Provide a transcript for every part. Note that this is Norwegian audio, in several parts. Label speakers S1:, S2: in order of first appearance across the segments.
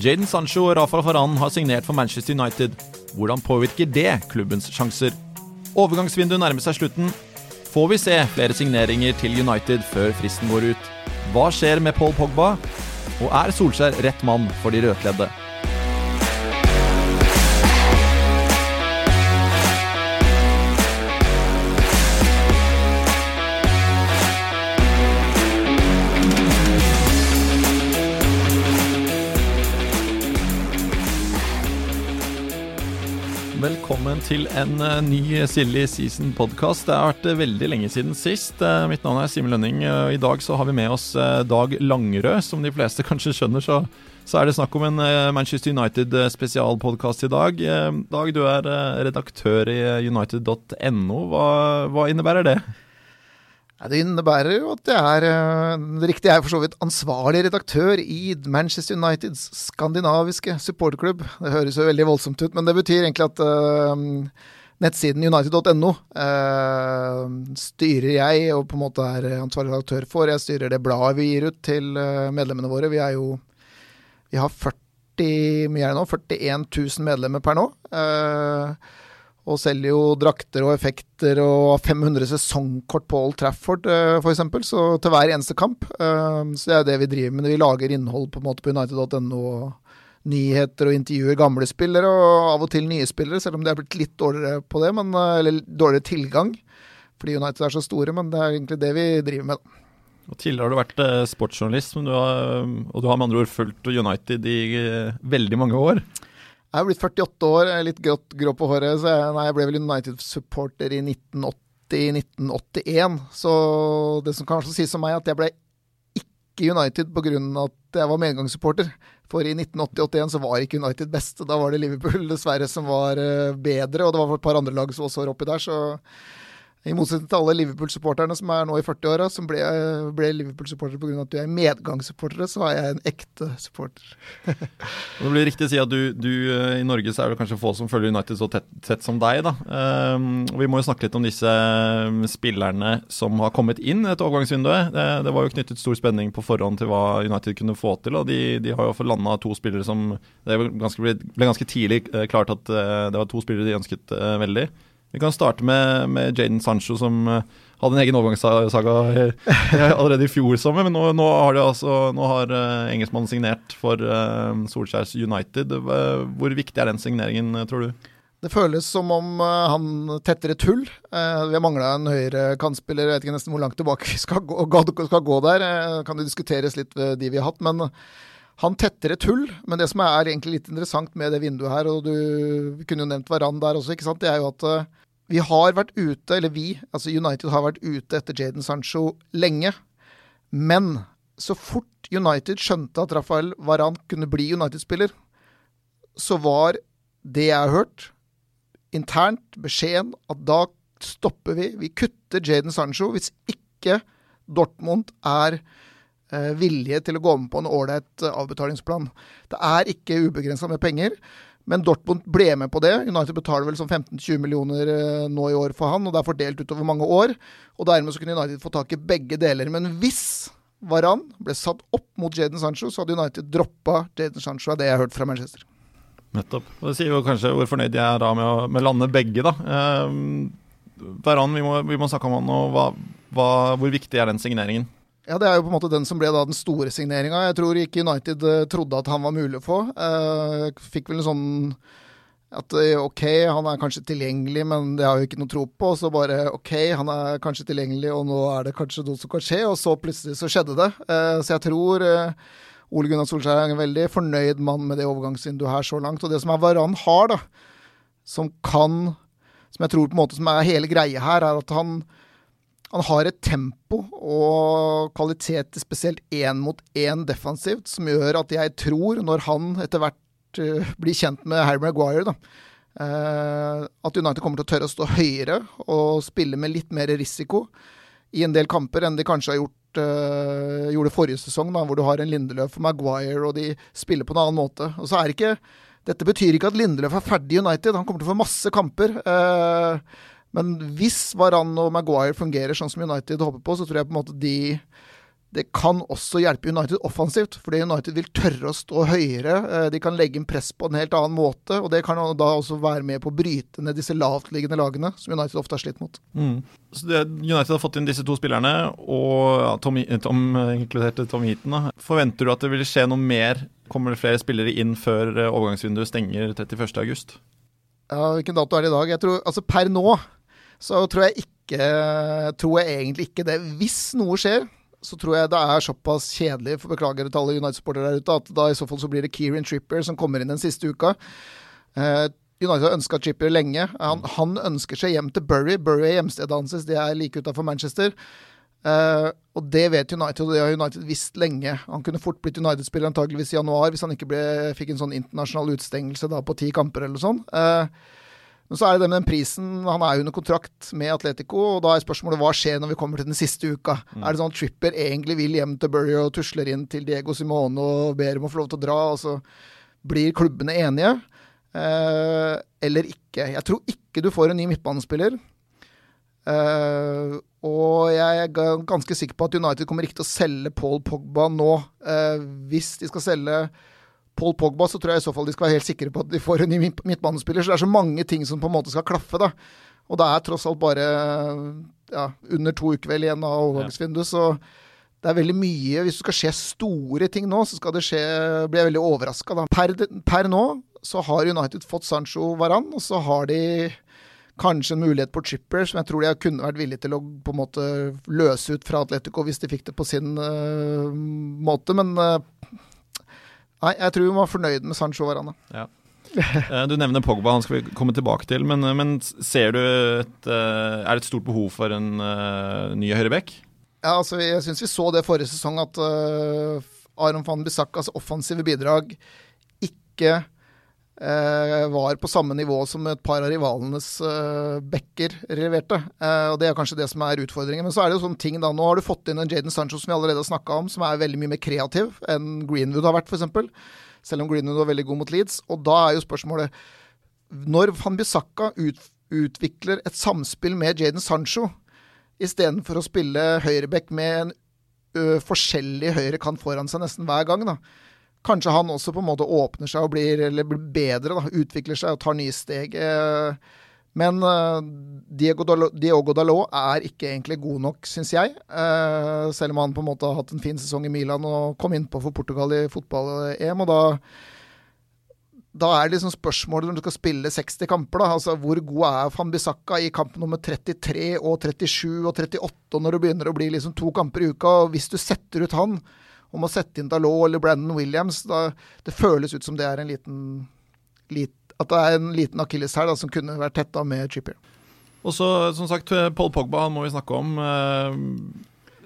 S1: Jaden Sancho og Rafa Faran har signert for Manchester United. Hvordan påvirker det klubbens sjanser? Overgangsvinduet nærmer seg slutten. Får vi se flere signeringer til United før fristen går ut? Hva skjer med Paul Pogba? Og er Solskjær rett mann for de rødkledde? Velkommen til en uh, ny Silly Season-podkast. Det har vært uh, veldig lenge siden sist. Uh, mitt navn er Simen Lønning, i dag så har vi med oss Dag Langerød. Som de fleste kanskje skjønner, så, så er det snakk om en Manchester United-spesialpodkast i dag. Dag, du er redaktør i united.no. Hva, hva innebærer det?
S2: Det innebærer jo at jeg er eh, Det riktige er for så vidt ansvarlig redaktør i Manchester Uniteds skandinaviske supporterklubb. Det høres jo veldig voldsomt ut, men det betyr egentlig at uh, nettsiden united.no uh, eh, styrer jeg og på en måte er ansvarlig redaktør for. Jeg styrer det bladet vi gir ut til medlemmene våre. Vi er jo Vi har 40 mye er det nå, 41 000 medlemmer per nå. Uh, og selger jo drakter og effekter og 500 sesongkort på Old Trafford uh, f.eks. Så til hver eneste kamp. Uh, så det er det vi driver med. Vi lager innhold på på United.no. Nyheter og intervjuer gamle spillere, og av og til nye spillere, selv om det er blitt litt dårligere på det, men, uh, eller dårligere tilgang. Fordi United er så store, men det er egentlig det vi driver med.
S1: Og Tidligere har du vært eh, sportsjournalist, du har, og du har med andre ord fulgt United i veldig mange år.
S2: Jeg er blitt 48 år, litt grått, grå på håret, så jeg, nei, jeg ble vel United-supporter i 1980-1981. Så det som kanskje sies om meg, at jeg ble ikke United pga. at jeg var medgangssupporter. For i 1980-81 så var ikke United best. Da var det Liverpool dessverre som var eh, bedre, og det var et par andre lag som også var oppi der. så i motsetning til alle Liverpool-supporterne som er nå i 40-åra, som ble, ble Liverpool-supportere pga. at du er medgangssupportere, så er jeg en ekte supporter.
S1: det blir riktig å si at du, du, eh, i Norge så er det kanskje få som følger United så tett, tett som deg. da. Um, vi må jo snakke litt om disse ehm, spillerne som har kommet inn etter overgangsvinduet. Det, det, var jo knyttet stor spenning på forhånd til hva United kunne få til, og de, de har jo fått landa to spillere som Det ganske, ble, ble, ganske tidlig uh, klart at uh, det var to spillere de ønsket veldig. Vi kan starte med, med Jaden Sancho, som uh, hadde en egen overgangssaga allerede i fjor sommer. Men nå, nå har, altså, har uh, engelskmannen signert for uh, Solskjærs United. Hvor viktig er den signeringen, tror du?
S2: Det føles som om han tetter et hull. vi har mangla en høyre kantspiller. Jeg vet ikke nesten hvor langt tilbake vi skal gå, skal gå der. kan det diskuteres litt ved de vi har hatt. men han tetter et hull, men det som er egentlig litt interessant med det vinduet her, og du kunne jo nevnt Varan der også, ikke sant, det er jo at vi har vært ute, eller vi, altså United har vært ute etter Jaden Sancho lenge. Men så fort United skjønte at Rafael Varan kunne bli United-spiller, så var det jeg har hørt, internt beskjeden at da stopper vi. Vi kutter Jaden Sancho hvis ikke Dortmund er eh, villige til å gå med på en ålreit avbetalingsplan. Det er ikke ubegrensa med penger. Men Dortmund ble med på det. United betaler vel som 15-20 millioner eh, nå i år for han, og det er fordelt utover mange år. Og dermed så kunne United få tak i begge deler. Men hvis Varan ble satt opp mot Jaden Sancho, så hadde United droppa Jaden Sancho, av det jeg har hørt fra Manchester.
S1: Nettopp. Og Det sier jo kanskje hvor fornøyd jeg er da med å med lande begge, da. Eh, Varan, vi må, vi må snakke om han, og hva, hva, hvor viktig er den signeringen?
S2: Ja, Det er jo på en måte den som ble den store signeringa. Jeg tror ikke United uh, trodde at han var mulig å få. Uh, fikk vel en sånn at uh, ok, han er kanskje tilgjengelig, men det har jo ikke noe tro på. Så bare ok, han er kanskje tilgjengelig, og nå er det kanskje noe som kan skje. Og så plutselig så skjedde det. så jeg tror Ole Gunnar Solskjær er en veldig fornøyd mann med det overgangsvinduet her så langt. Og det som er Varan har, da, som kan Som jeg tror på en måte som er hele greia her, er at han han har et tempo og kvalitet spesielt én mot én defensivt som gjør at jeg tror, når han etter hvert uh, blir kjent med Harry Maguire, da, uh, at United kommer til å tørre å stå høyere og spille med litt mer risiko i en del kamper enn de kanskje har gjort uh, gjorde forrige sesong, da, hvor du har en Lindeløf og Maguire, og de spiller på en annen måte. Og så er ikke Dette betyr ikke at Lindeløf er ferdig i United. Han kommer til å få masse kamper. Uh, men hvis Varan og Maguire fungerer sånn som United håper på, så tror jeg på en måte de det kan også hjelpe United offensivt, fordi United vil tørre å stå høyere. Eh, de kan legge inn press på en helt annen måte, og det kan da også være med på å bryte ned disse lavtliggende lagene, som United ofte har slitt mot.
S1: Mm. Så det, United har fått inn disse to spillerne, og ja, Tom, Tom, inkluderte Tom Heaton. Da. Forventer du at det vil skje noe mer? Kommer det flere spillere inn før eh, overgangsvinduet stenger 31.8?
S2: Ja, hvilken dato er det i dag? Jeg tror, altså Per nå så tror jeg ikke Tror jeg egentlig ikke det. Hvis noe skjer, så tror jeg det er såpass kjedelig, for beklager til alle United-sportere der ute, at da i så fall så blir det Kieran Tripper som kommer inn den siste uka. Uh, United har ønska Tripper lenge. Han, han, ønsker seg hjem til Bury. Bury er hjemstedet hans, det er like utafor Manchester. Uh, og det vet United, og det har United visst lenge. Han kunne fort blitt United-spiller antageligvis i januar, hvis han ikke ble, fikk en sånn internasjonal utstengelse da på ti kamper eller sånt. Uh, men så er det det med den prisen. Han er jo under kontrakt med Atletico, og da er spørsmålet hva skjer når vi kommer til den siste uka? Mm. Er det sånn at Tripper egentlig vil hjem til Burry og tusler inn til Diego Simone og ber om å få lov til å dra, og så blir klubbene enige? Eh, eller ikke. Jeg tror ikke du får en ny midtbanespiller. Eh, og jeg er ganske sikker på at United kommer ikke til å selge Paul Pogba nå. Eh, hvis de skal selge Paul Pogba, så tror jeg i så fall de skal være helt sikre på at de får en ny midtbanespiller. Så det er så mange ting som på en måte skal klaffe, da. Og det er tross alt bare ja, under to uker vel igjen av overgangsvinduet, så det er veldig mye. Hvis det skal skje store ting nå, så skal det skje blir jeg veldig overraska. Per, per, nå så har United fått Sancho Varan, og så har de kanskje en mulighet på Chipper, som jeg tror de kunne vært villige til å på en måte løse ut fra Atletico hvis de fikk det på sin uh, måte. Men uh, Nei, jeg tror vi var fornøyd med Sancho Varane. Ja.
S1: Eh, du nevner Pogba, han skal vi komme tilbake til. Men, men ser du et, eh, Er det et stort behov for en uh, ny høyreback?
S2: Ja, altså, jeg syns vi så det forrige sesong, at uh, Aron van Bissakas offensive bidrag ikke eh, var på samme nivå som et par av rivalenes eh, backer leverte. Eh, og Det er kanskje det som er utfordringen. Men så er det jo sånne ting da, nå har du fått inn en Jaden Sancho som vi allerede har snakka om, som er veldig mye mer kreativ enn Greenwood har vært, f.eks. Selv om Greenwood var veldig god mot Leeds. Og da er jo spørsmålet Når van Bissaka ut, utvikler et samspill med Jaden Sancho istedenfor å spille høyreback med en ø, forskjellig høyre kan foran seg nesten hver gang, da kanskje han også på en måte åpner seg og blir, blir bedre, da, utvikler seg og tar nye steg. Eh, men uh, Diego, Dalot, Diogo Dalot er ikke egentlig god nok, syns jeg. Uh, selv om han på en måte har hatt en fin sesong i Milan og kom innpå for Portugal i fotball-EM. og da da er det liksom spørsmålet når du skal spille 60 kamper, da. Altså, hvor god er Van Bissaka i kamp nummer 33 og 37 og 38 når det begynner å bli liksom to kamper i uka? og Hvis du setter ut han, om å sette inn Dalot eller Brandon Williams. Da, det føles ut som det er en liten, lit, at det er en liten akilles her da, som kunne vært tetta med Chippier.
S1: Og så, som sagt, Paul Pogba han må vi snakke om. Eh,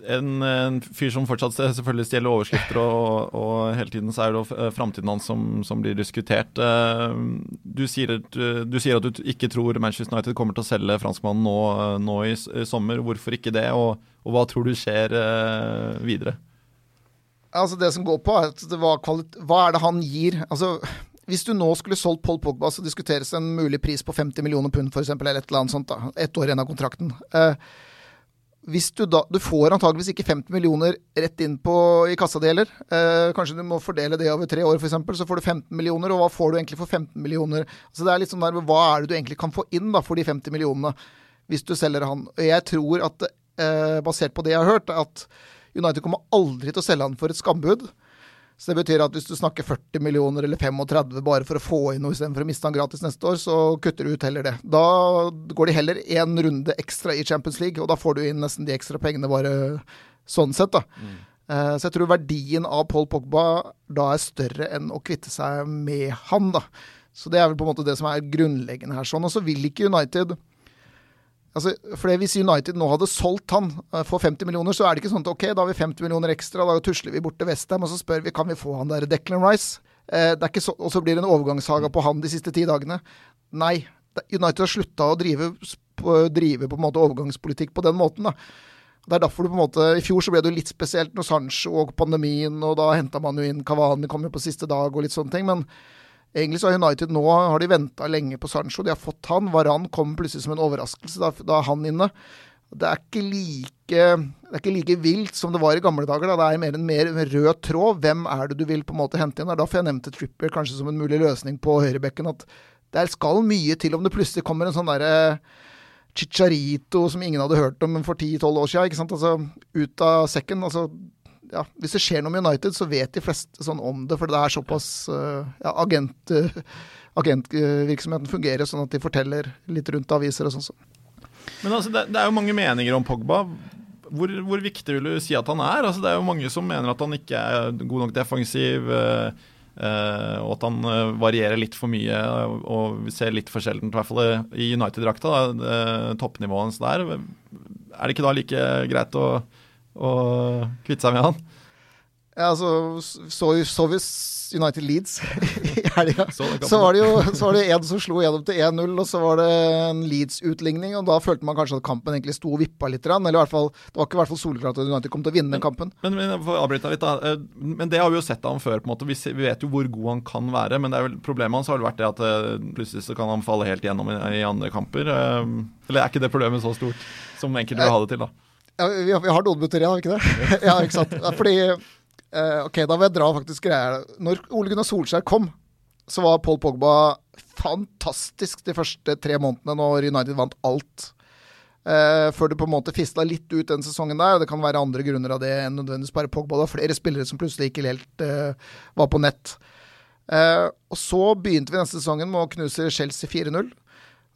S1: en, en, fyr som fortsatt selvfølgelig stjeler overskrifter, og, og, hele tiden så er det eh, framtiden hans som, som, blir diskutert. Eh, du sier, du sier, at du ikke tror Manchester United kommer til å selge franskmannen nå, nå i, sommer. Hvorfor ikke det, og, og, hva tror du skjer videre?
S2: Altså Det som går på, er at hva, hva er det han gir? Altså hvis du nå skulle solgt Paul Pogba, så diskuteres en mulig pris på 50 millioner pund f.eks., eller et eller annet sånt. da, Ett år igjen av kontrakten. Eh, hvis du da Du får antageligvis ikke 50 millioner rett inn på, i kassa di heller. Eh, kanskje du må fordele det over tre år, f.eks., så får du 15 millioner. Og hva får du egentlig for 15 millioner? Så det er litt sånn der, Hva er det du egentlig kan få inn da for de 50 millionene, hvis du selger han? Jeg tror at, eh, basert på det jeg har hørt, at United kommer aldri til å selge han for et skambud. Så det betyr at hvis du snakker 40 millioner eller 35 bare for å få inn noe istedenfor å miste han gratis neste år, så kutter du ut heller det. Da går de heller én runde ekstra i Champions League, og da får du inn nesten de ekstra pengene bare sånn sett, da. Mm. Så jeg tror verdien av Paul Pogba da er større enn å kvitte seg med han, da. Så det er vel på en måte det som er grunnleggende her. sånn. Og så vil ikke United Altså, for Hvis United nå hadde solgt han uh, for 50 millioner, så er det ikke sånn at ok, da har vi 50 millioner ekstra, da tusler vi bort til Westham og så spør vi kan vi få han der Declan Rice. Eh, så, og så blir det en overgangssaga på han de siste ti dagene. Nei. United har slutta å drive, drive, på en måte overgangspolitikk på den måten. da. Det er derfor du på en måte, I fjor så ble det jo litt spesielt når Sancho og pandemien, og da henta man jo inn Kavani, kom jo på siste dag og litt sånne ting. men Egentlig så har United nå har de venta lenge på Sancho. De har fått han. Varan kom plutselig som en overraskelse. Da, da er han inne. Det er ikke like det er ikke like vilt som det var i gamle dager. Da. Det er mer en mer rød tråd. Hvem er det du vil på en måte hente inn? Det er derfor jeg nevnte Tripper kanskje som en mulig løsning på høyrebekken. At der skal mye til om det plutselig kommer en sånn derre Chicharito som ingen hadde hørt om for 10-12 år siden. Ikke sant? Altså, ut av sekken. Altså, ja, hvis det skjer noe med United, så vet de fleste sånn om det. For det er såpass uh, ja, agent, uh, Agentvirksomheten fungerer sånn at de forteller litt rundt aviser og sånn. Så.
S1: Men altså, det, det, er jo mange meninger om Pogba. Hvor, hvor, viktig vil du si at han er? Altså, det er jo mange som mener at han ikke er god nok defensiv. Uh, Uh, og at han varierer litt for mye og ser litt for sjeldent, i hvert fall i United-drakta, toppnivået hans der. Er det ikke da like greit å, å kvitte seg med han?
S2: Ja, altså, så, så vi United Leeds i helga. Så, så, var det jo så var det en som slo gjennom til 1-0, og så var det en Leeds-utligning. og Da følte man kanskje at kampen egentlig sto og vippa litt. Eller i hvert fall, Det var ikke i hvert fall soleklart at United kom til å vinne men, kampen.
S1: Men, men, litt, da. Eh, men det har vi jo sett av ham før. på en måte. Vi, vet jo hvor god han kan være. Men det er vel, problemet hans har vel vært det at eh, plutselig så kan han falle helt gjennom i, i andre kamper. Eh, eller er ikke det problemet så stort som enkelte vil ha det til, da?
S2: Ja, vi, har, vi har noen minutter har vi ikke det? ja, ikke sant. Fordi Uh, ok, da vil jeg dra faktisk greia. Når Ole Gunnar Solskjær kom, så var Paul Pogba fantastisk de første tre månedene når United vant alt. Uh, før det på en måte fisla litt ut den sesongen der. og Det kan være andre grunner av det enn nødvendigvis bare Pogba. Det var flere spillere som plutselig ikke helt uh, var på nett. Uh, og så begynte vi neste sesongen med å knuse Chelsea 4-0.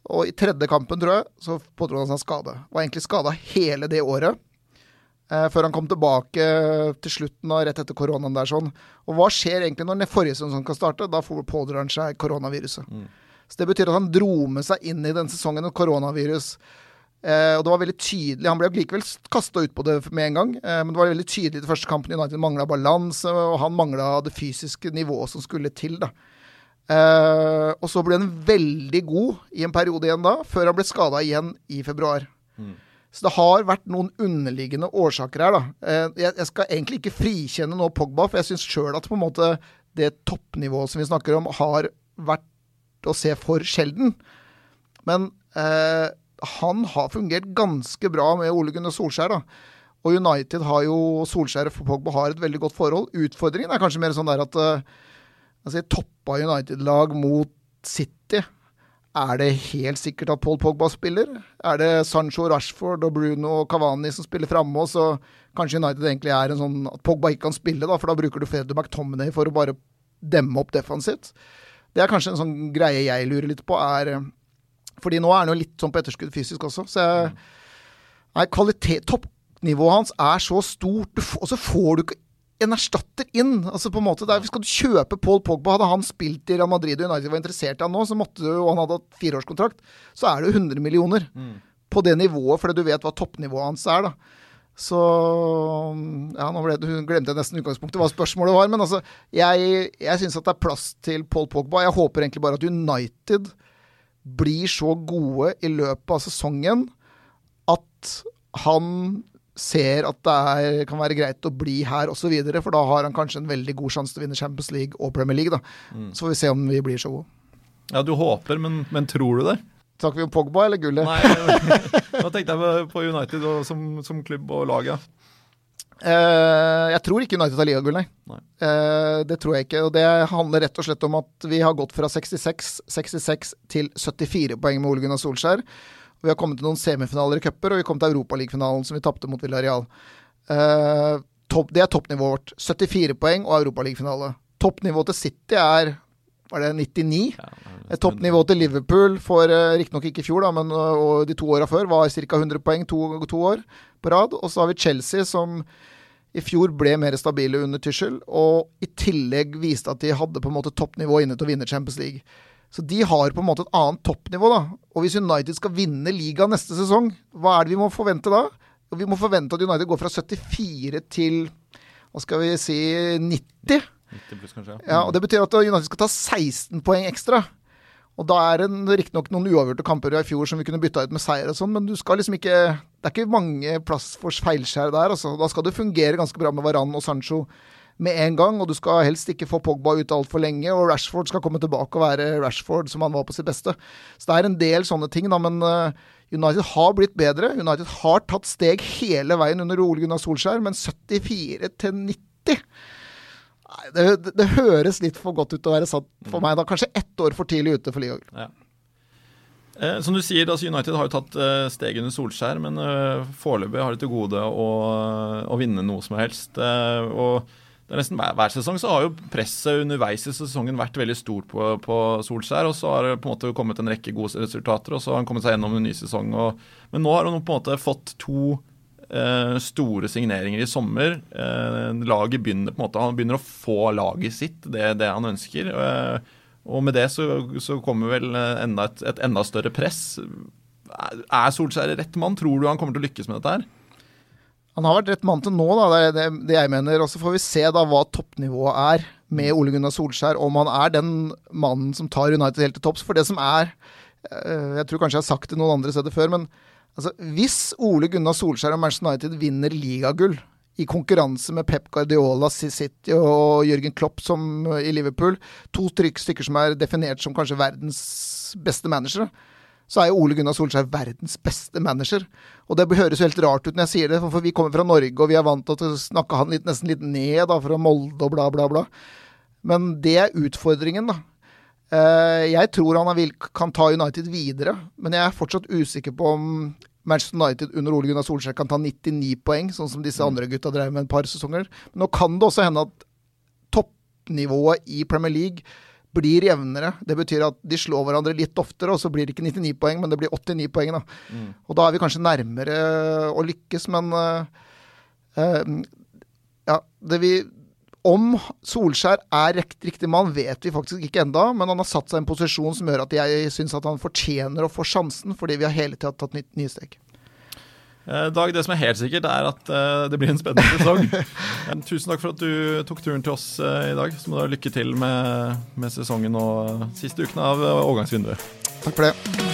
S2: Og i tredje kampen, tror jeg, så pådro han seg skade. Var egentlig skada hele det året. Eh, før han kom tilbake til slutten av rett etter koronaen der sånn. Og hva skjer egentlig når den forrige sesongen kan starte? Da pådrar han seg koronaviruset. Mm. Så det betyr at han dro med seg inn i den sesongen et koronavirus. Eh, og det var veldig tydelig. Han ble likevel kasta ut på det med en gang, eh, men det var veldig tydelig i den første kampen United mangla balanse, og han mangla det fysiske nivået som skulle til. da. Eh, og så ble han veldig god i en periode igjen da, før han ble skada igjen i februar. Mm. Så det har vært noen underliggende årsaker her, da. Eh, jeg, skal egentlig ikke frikjenne nå Pogba, for jeg syns sjøl at på en måte det toppnivået som vi snakker om, har vært å se for sjelden. Men eh, han har fungert ganske bra med Ole Gunnar Solskjær, da. Og United har jo Solskjær og Pogba har et veldig godt forhold. Utfordringen er kanskje mer sånn der at uh, altså, toppa United-lag mot City er det helt sikkert at Paul Pogba spiller? Er det Sancho, Rashford og Bruno og Cavani som spiller framme, og så kanskje United egentlig er en sånn at Pogba ikke kan spille, da, for da bruker du Fredrik McTominay for å bare demme opp defensivt? Det er kanskje en sånn greie jeg lurer litt på, er Fordi nå er han jo litt sånn på etterskudd fysisk også, så jeg Nei, kvalitet Toppnivået hans er så stort, og så får du ikke en erstatter inn. altså på en måte, der Skal du kjøpe Paul Pogba, hadde han spilt i Real Madrid og United var interessert i han nå, så måtte du, og han hadde hatt fireårskontrakt, så er det jo 100 millioner mm. på det nivået, fordi du vet hva toppnivået hans er. da. Så Ja, nå ble, glemte jeg nesten utgangspunktet hva spørsmålet var. Men altså, jeg, jeg syns at det er plass til Paul Pogba. Jeg håper egentlig bare at United blir så gode i løpet av sesongen at han ser at det er, kan være greit å bli her osv. For da har han kanskje en veldig god sjanse til å vinne Champions League og Premier League. da. Mm. Så får vi se om vi blir så gode.
S1: Ja, du håper, men, men tror du det?
S2: Snakker vi om Pogba eller gullet?
S1: Nei, nå tenkte jeg på United og, som, som, klubb og lag, ja.
S2: Uh, jeg tror ikke United tar ligagull, nei. nei. Uh, det tror jeg ikke. Og det handler rett og slett om at vi har gått fra 66, 66 til 74 poeng med Ole Gunnar Solskjær. Vi har kommet til noen semifinaler i cuper, og vi kom til Europaligafinalen som vi tapte mot Villarreal. Uh, top, det er toppnivået vårt. 74 poeng og Europaligafinale. Toppnivået til City er var det 99? Ja, Toppnivået til Liverpool for uh, riktignok ikke i fjor, da, men uh, de to åra før var ca. 100 poeng to, to, år på rad. Og så har vi Chelsea, som i fjor ble mer stabile under Tyssel, og i tillegg viste at de hadde på en måte toppnivå inne til å vinne Champions League. Så de har på en måte et annet toppnivå, da. Og hvis United skal vinne ligaen neste sesong, hva er det vi må forvente da? Vi må forvente at United går fra 74 til hva skal vi si 90.
S1: 90 pluss, kanskje.
S2: Ja, og Det betyr at United skal ta 16 poeng ekstra. Og da er det riktignok noen uavgjorte kamper i fjor som vi kunne bytta ut med seier og sånn, men du skal liksom ikke Det er ikke mange plass for feilskjær der, altså. Da skal det fungere ganske bra med Varan og Sancho med en gang, og du skal helst ikke få Pogba ut altfor lenge, og Rashford skal komme tilbake og være Rashford som han var på sitt beste. Så det er en del sånne ting, da, men uh, United har blitt bedre. United har tatt steg hele veien under Ole Gunnar Solskjær, men 74 til 90 det, det, det, høres litt for godt ut til å være sant for mm. meg. da Kanskje ett år for tidlig ute for ligagull. Ja.
S1: Eh, som du sier, altså United har jo tatt eh, steg under Solskjær, men eh, foreløpig har de til gode å, å, vinne noe som helst. Eh, og det er nesten hver, hver, sesong så har jo presset underveis i sesongen vært veldig stort på, på, Solskjær. Og så har det på en måte kommet en rekke gode resultater, og så har han kommet seg gjennom en ny sesong. Og, men nå har han på en måte fått to eh, store signeringer i sommer. Eh, laget begynner på en måte, Han begynner å få laget sitt, det, det han ønsker. Eh, og med det så, så kommer vel enda et, et, enda større press. Er Solskjær rett mann? Tror du han kommer til å lykkes med dette her?
S2: Han har vært rett mann til nå, da, det er det, det jeg mener. Og så får vi se da hva toppnivået er med Ole Gunnar Solskjær. Om han er den mannen som tar United helt til topps. For det som er eh, Jeg tror kanskje jeg har sagt det noen andre steder før, men Altså, hvis Ole Gunnar Solskjær og Manchester United vinner ligagull i konkurranse med Pep Guardiola City og Jørgen Klopp som eh, i Liverpool, to stykker som er definert som kanskje verdens beste managere, så er jo Ole Gunnar Solskjær verdens beste manager. Og det høres jo helt rart ut når jeg sier det, for vi kommer fra Norge, og vi er vant til å snakke han litt, nesten litt ned da, fra Molde og bla, bla, bla. Men det er utfordringen, da. Eh, jeg tror han kan ta United videre, men jeg er fortsatt usikker på om Manchester United under Ole Gunnar Solskjær kan ta 99 poeng, sånn som disse andre gutta drev med en par sesonger. Men nå kan det også hende at toppnivået i Premier League blir jevnere. Det betyr at de slår hverandre litt oftere, og så blir det ikke 99 poeng, men det blir 89 poeng. Da. Mm. Og da er vi kanskje nærmere å lykkes, men uh, uh, ja, det vi om Solskjær er riktig mann, vet vi faktisk ikke enda, men han har satt seg i en posisjon som gjør at jeg syns at han fortjener å få sjansen, fordi vi har hele tida tatt nye steg.
S1: Eh, Dag, det som er helt sikkert, er at uh, det blir en spennende sesong. Tusen takk for at du tok turen til oss uh, i dag. Så må du ha lykke til med, med sesongen og siste ukene av overgangsvinduet.
S2: Takk for det.